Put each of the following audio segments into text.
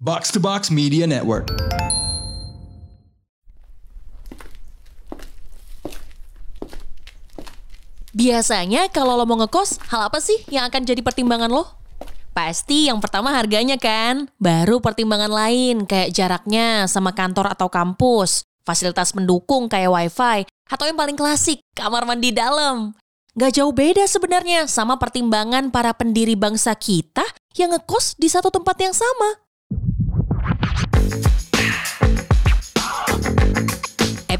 Box to Box Media Network. Biasanya kalau lo mau ngekos, hal apa sih yang akan jadi pertimbangan lo? Pasti yang pertama harganya kan, baru pertimbangan lain kayak jaraknya sama kantor atau kampus, fasilitas pendukung kayak wifi, atau yang paling klasik, kamar mandi dalam. Gak jauh beda sebenarnya sama pertimbangan para pendiri bangsa kita yang ngekos di satu tempat yang sama.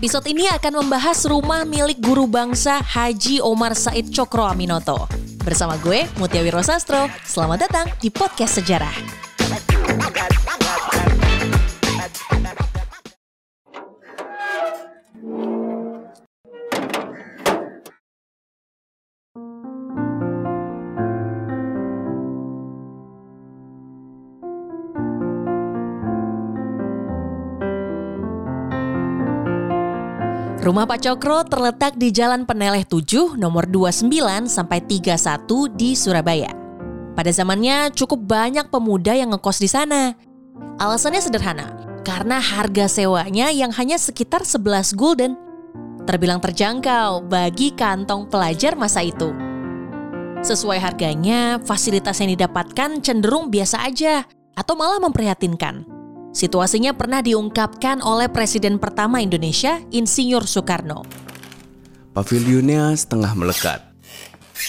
Episode ini akan membahas rumah milik guru bangsa Haji Omar Said Cokro Aminoto. Bersama gue, Mutia Wiro Sastro. Selamat datang di Podcast Sejarah. Rumah Pak Cokro terletak di Jalan Peneleh 7 nomor 29 sampai 31 di Surabaya. Pada zamannya cukup banyak pemuda yang ngekos di sana. Alasannya sederhana, karena harga sewanya yang hanya sekitar 11 gulden. Terbilang terjangkau bagi kantong pelajar masa itu. Sesuai harganya, fasilitas yang didapatkan cenderung biasa aja atau malah memprihatinkan. Situasinya pernah diungkapkan oleh Presiden pertama Indonesia, Insinyur Soekarno. Pavilionnya setengah melekat.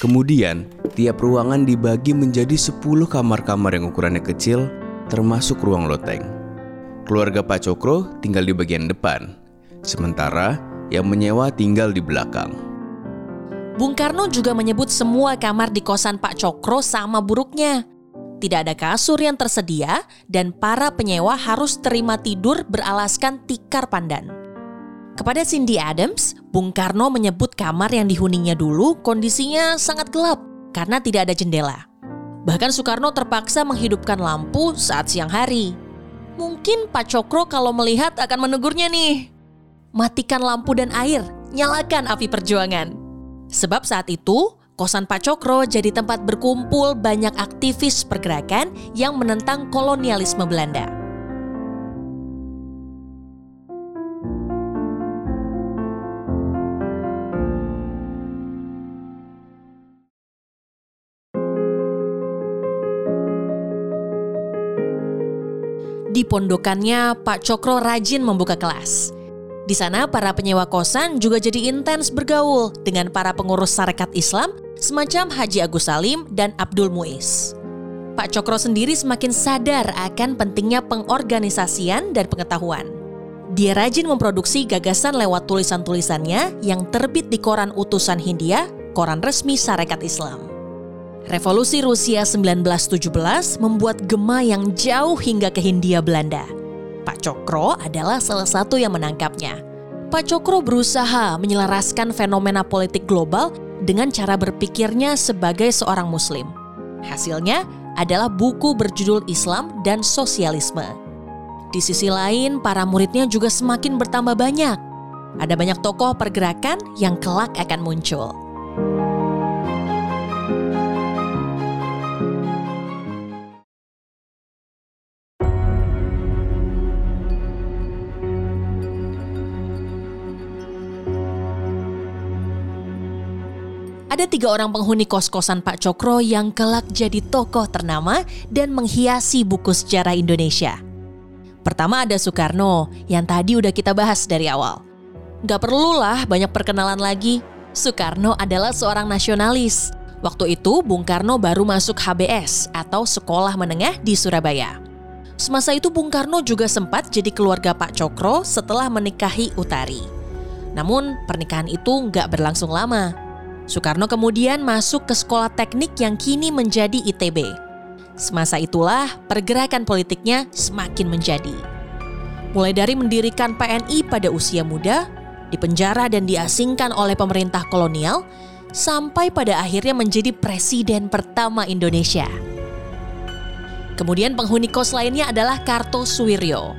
Kemudian, tiap ruangan dibagi menjadi 10 kamar-kamar yang ukurannya kecil, termasuk ruang loteng. Keluarga Pak Cokro tinggal di bagian depan, sementara yang menyewa tinggal di belakang. Bung Karno juga menyebut semua kamar di kosan Pak Cokro sama buruknya tidak ada kasur yang tersedia, dan para penyewa harus terima tidur beralaskan tikar pandan. Kepada Cindy Adams, Bung Karno menyebut kamar yang dihuninya dulu kondisinya sangat gelap karena tidak ada jendela. Bahkan Soekarno terpaksa menghidupkan lampu saat siang hari. Mungkin Pak Cokro kalau melihat akan menegurnya nih. Matikan lampu dan air, nyalakan api perjuangan. Sebab saat itu Kosan Pak Cokro jadi tempat berkumpul banyak aktivis pergerakan yang menentang kolonialisme Belanda. Di pondokannya, Pak Cokro rajin membuka kelas. Di sana para penyewa kosan juga jadi intens bergaul dengan para pengurus Sarekat Islam semacam Haji Agus Salim dan Abdul Muiz. Pak Cokro sendiri semakin sadar akan pentingnya pengorganisasian dan pengetahuan. Dia rajin memproduksi gagasan lewat tulisan-tulisannya yang terbit di koran utusan Hindia, koran resmi Sarekat Islam. Revolusi Rusia 1917 membuat gema yang jauh hingga ke Hindia Belanda – Pak Cokro adalah salah satu yang menangkapnya. Pak Cokro berusaha menyelaraskan fenomena politik global dengan cara berpikirnya sebagai seorang muslim. Hasilnya adalah buku berjudul Islam dan Sosialisme. Di sisi lain, para muridnya juga semakin bertambah banyak. Ada banyak tokoh pergerakan yang kelak akan muncul. Ada tiga orang penghuni kos-kosan Pak Cokro yang kelak jadi tokoh ternama dan menghiasi buku sejarah Indonesia. Pertama ada Soekarno, yang tadi udah kita bahas dari awal. Gak perlulah banyak perkenalan lagi, Soekarno adalah seorang nasionalis. Waktu itu Bung Karno baru masuk HBS atau Sekolah Menengah di Surabaya. Semasa itu Bung Karno juga sempat jadi keluarga Pak Cokro setelah menikahi Utari. Namun pernikahan itu nggak berlangsung lama. Soekarno kemudian masuk ke sekolah teknik yang kini menjadi ITB. Semasa itulah pergerakan politiknya semakin menjadi. Mulai dari mendirikan PNI pada usia muda, dipenjara dan diasingkan oleh pemerintah kolonial, sampai pada akhirnya menjadi presiden pertama Indonesia. Kemudian penghuni kos lainnya adalah Karto Suwiryo.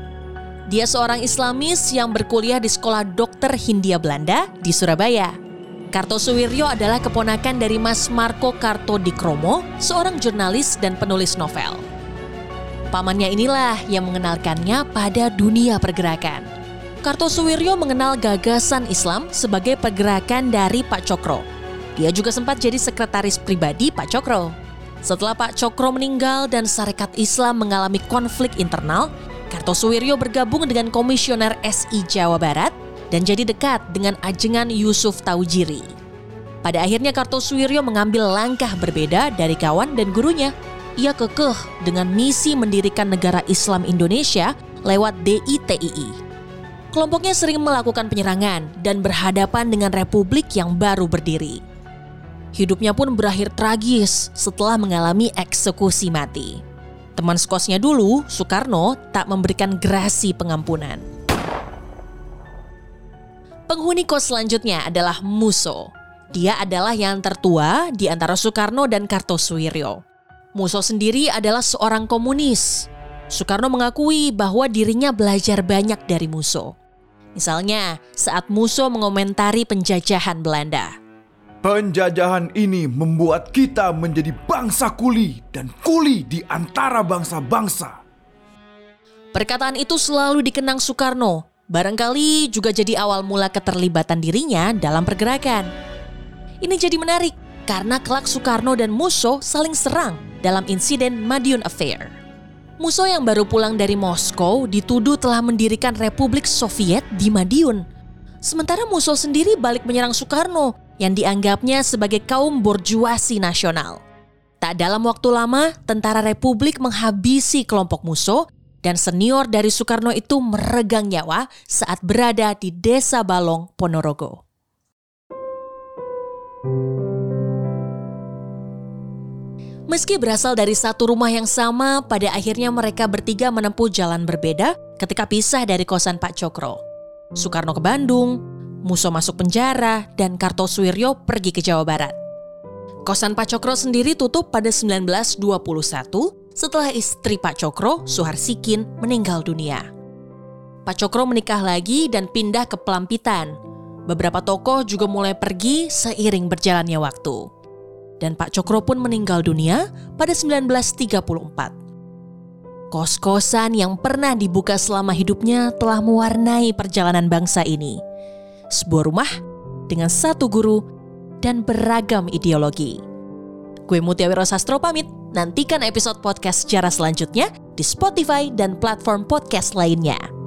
Dia seorang Islamis yang berkuliah di Sekolah Dokter Hindia Belanda di Surabaya. Kartosuwiryo adalah keponakan dari Mas Marco Karto Dikromo, seorang jurnalis dan penulis novel. Pamannya inilah yang mengenalkannya pada dunia pergerakan. Kartosuwiryo mengenal gagasan Islam sebagai pergerakan dari Pak Cokro. Dia juga sempat jadi sekretaris pribadi Pak Cokro. Setelah Pak Cokro meninggal dan Sarekat Islam mengalami konflik internal, Kartosuwiryo bergabung dengan Komisioner SI Jawa Barat dan jadi dekat dengan ajengan Yusuf Taujiri. Pada akhirnya Kartosuwiryo mengambil langkah berbeda dari kawan dan gurunya ia kekeh dengan misi mendirikan negara Islam Indonesia lewat DITII. Kelompoknya sering melakukan penyerangan dan berhadapan dengan republik yang baru berdiri. Hidupnya pun berakhir tragis setelah mengalami eksekusi mati. Teman skosnya dulu, Soekarno, tak memberikan gerasi pengampunan. Penghuni kos selanjutnya adalah Muso. Dia adalah yang tertua di antara Soekarno dan Kartosuwiryo. Muso sendiri adalah seorang komunis. Soekarno mengakui bahwa dirinya belajar banyak dari Muso. Misalnya, saat Muso mengomentari penjajahan Belanda. Penjajahan ini membuat kita menjadi bangsa kuli dan kuli di antara bangsa-bangsa. Perkataan itu selalu dikenang Soekarno, barangkali juga jadi awal mula keterlibatan dirinya dalam pergerakan. Ini jadi menarik karena kelak Soekarno dan Muso saling serang dalam insiden Madiun Affair. Muso yang baru pulang dari Moskow dituduh telah mendirikan Republik Soviet di Madiun. Sementara Muso sendiri balik menyerang Soekarno yang dianggapnya sebagai kaum borjuasi nasional. Tak dalam waktu lama, tentara Republik menghabisi kelompok Muso dan senior dari Soekarno itu meregang nyawa saat berada di Desa Balong, Ponorogo. Meski berasal dari satu rumah yang sama, pada akhirnya mereka bertiga menempuh jalan berbeda ketika pisah dari kosan Pak Cokro. Soekarno ke Bandung, Muso masuk penjara, dan Kartosuwiryo pergi ke Jawa Barat. Kosan Pak Cokro sendiri tutup pada 1921 setelah istri Pak Cokro, Suharsikin, meninggal dunia. Pak Cokro menikah lagi dan pindah ke Pelampitan. Beberapa tokoh juga mulai pergi seiring berjalannya waktu dan Pak Cokro pun meninggal dunia pada 1934. Kos-kosan yang pernah dibuka selama hidupnya telah mewarnai perjalanan bangsa ini. Sebuah rumah dengan satu guru dan beragam ideologi. Gue Mutiawiro Sastro pamit, nantikan episode podcast sejarah selanjutnya di Spotify dan platform podcast lainnya.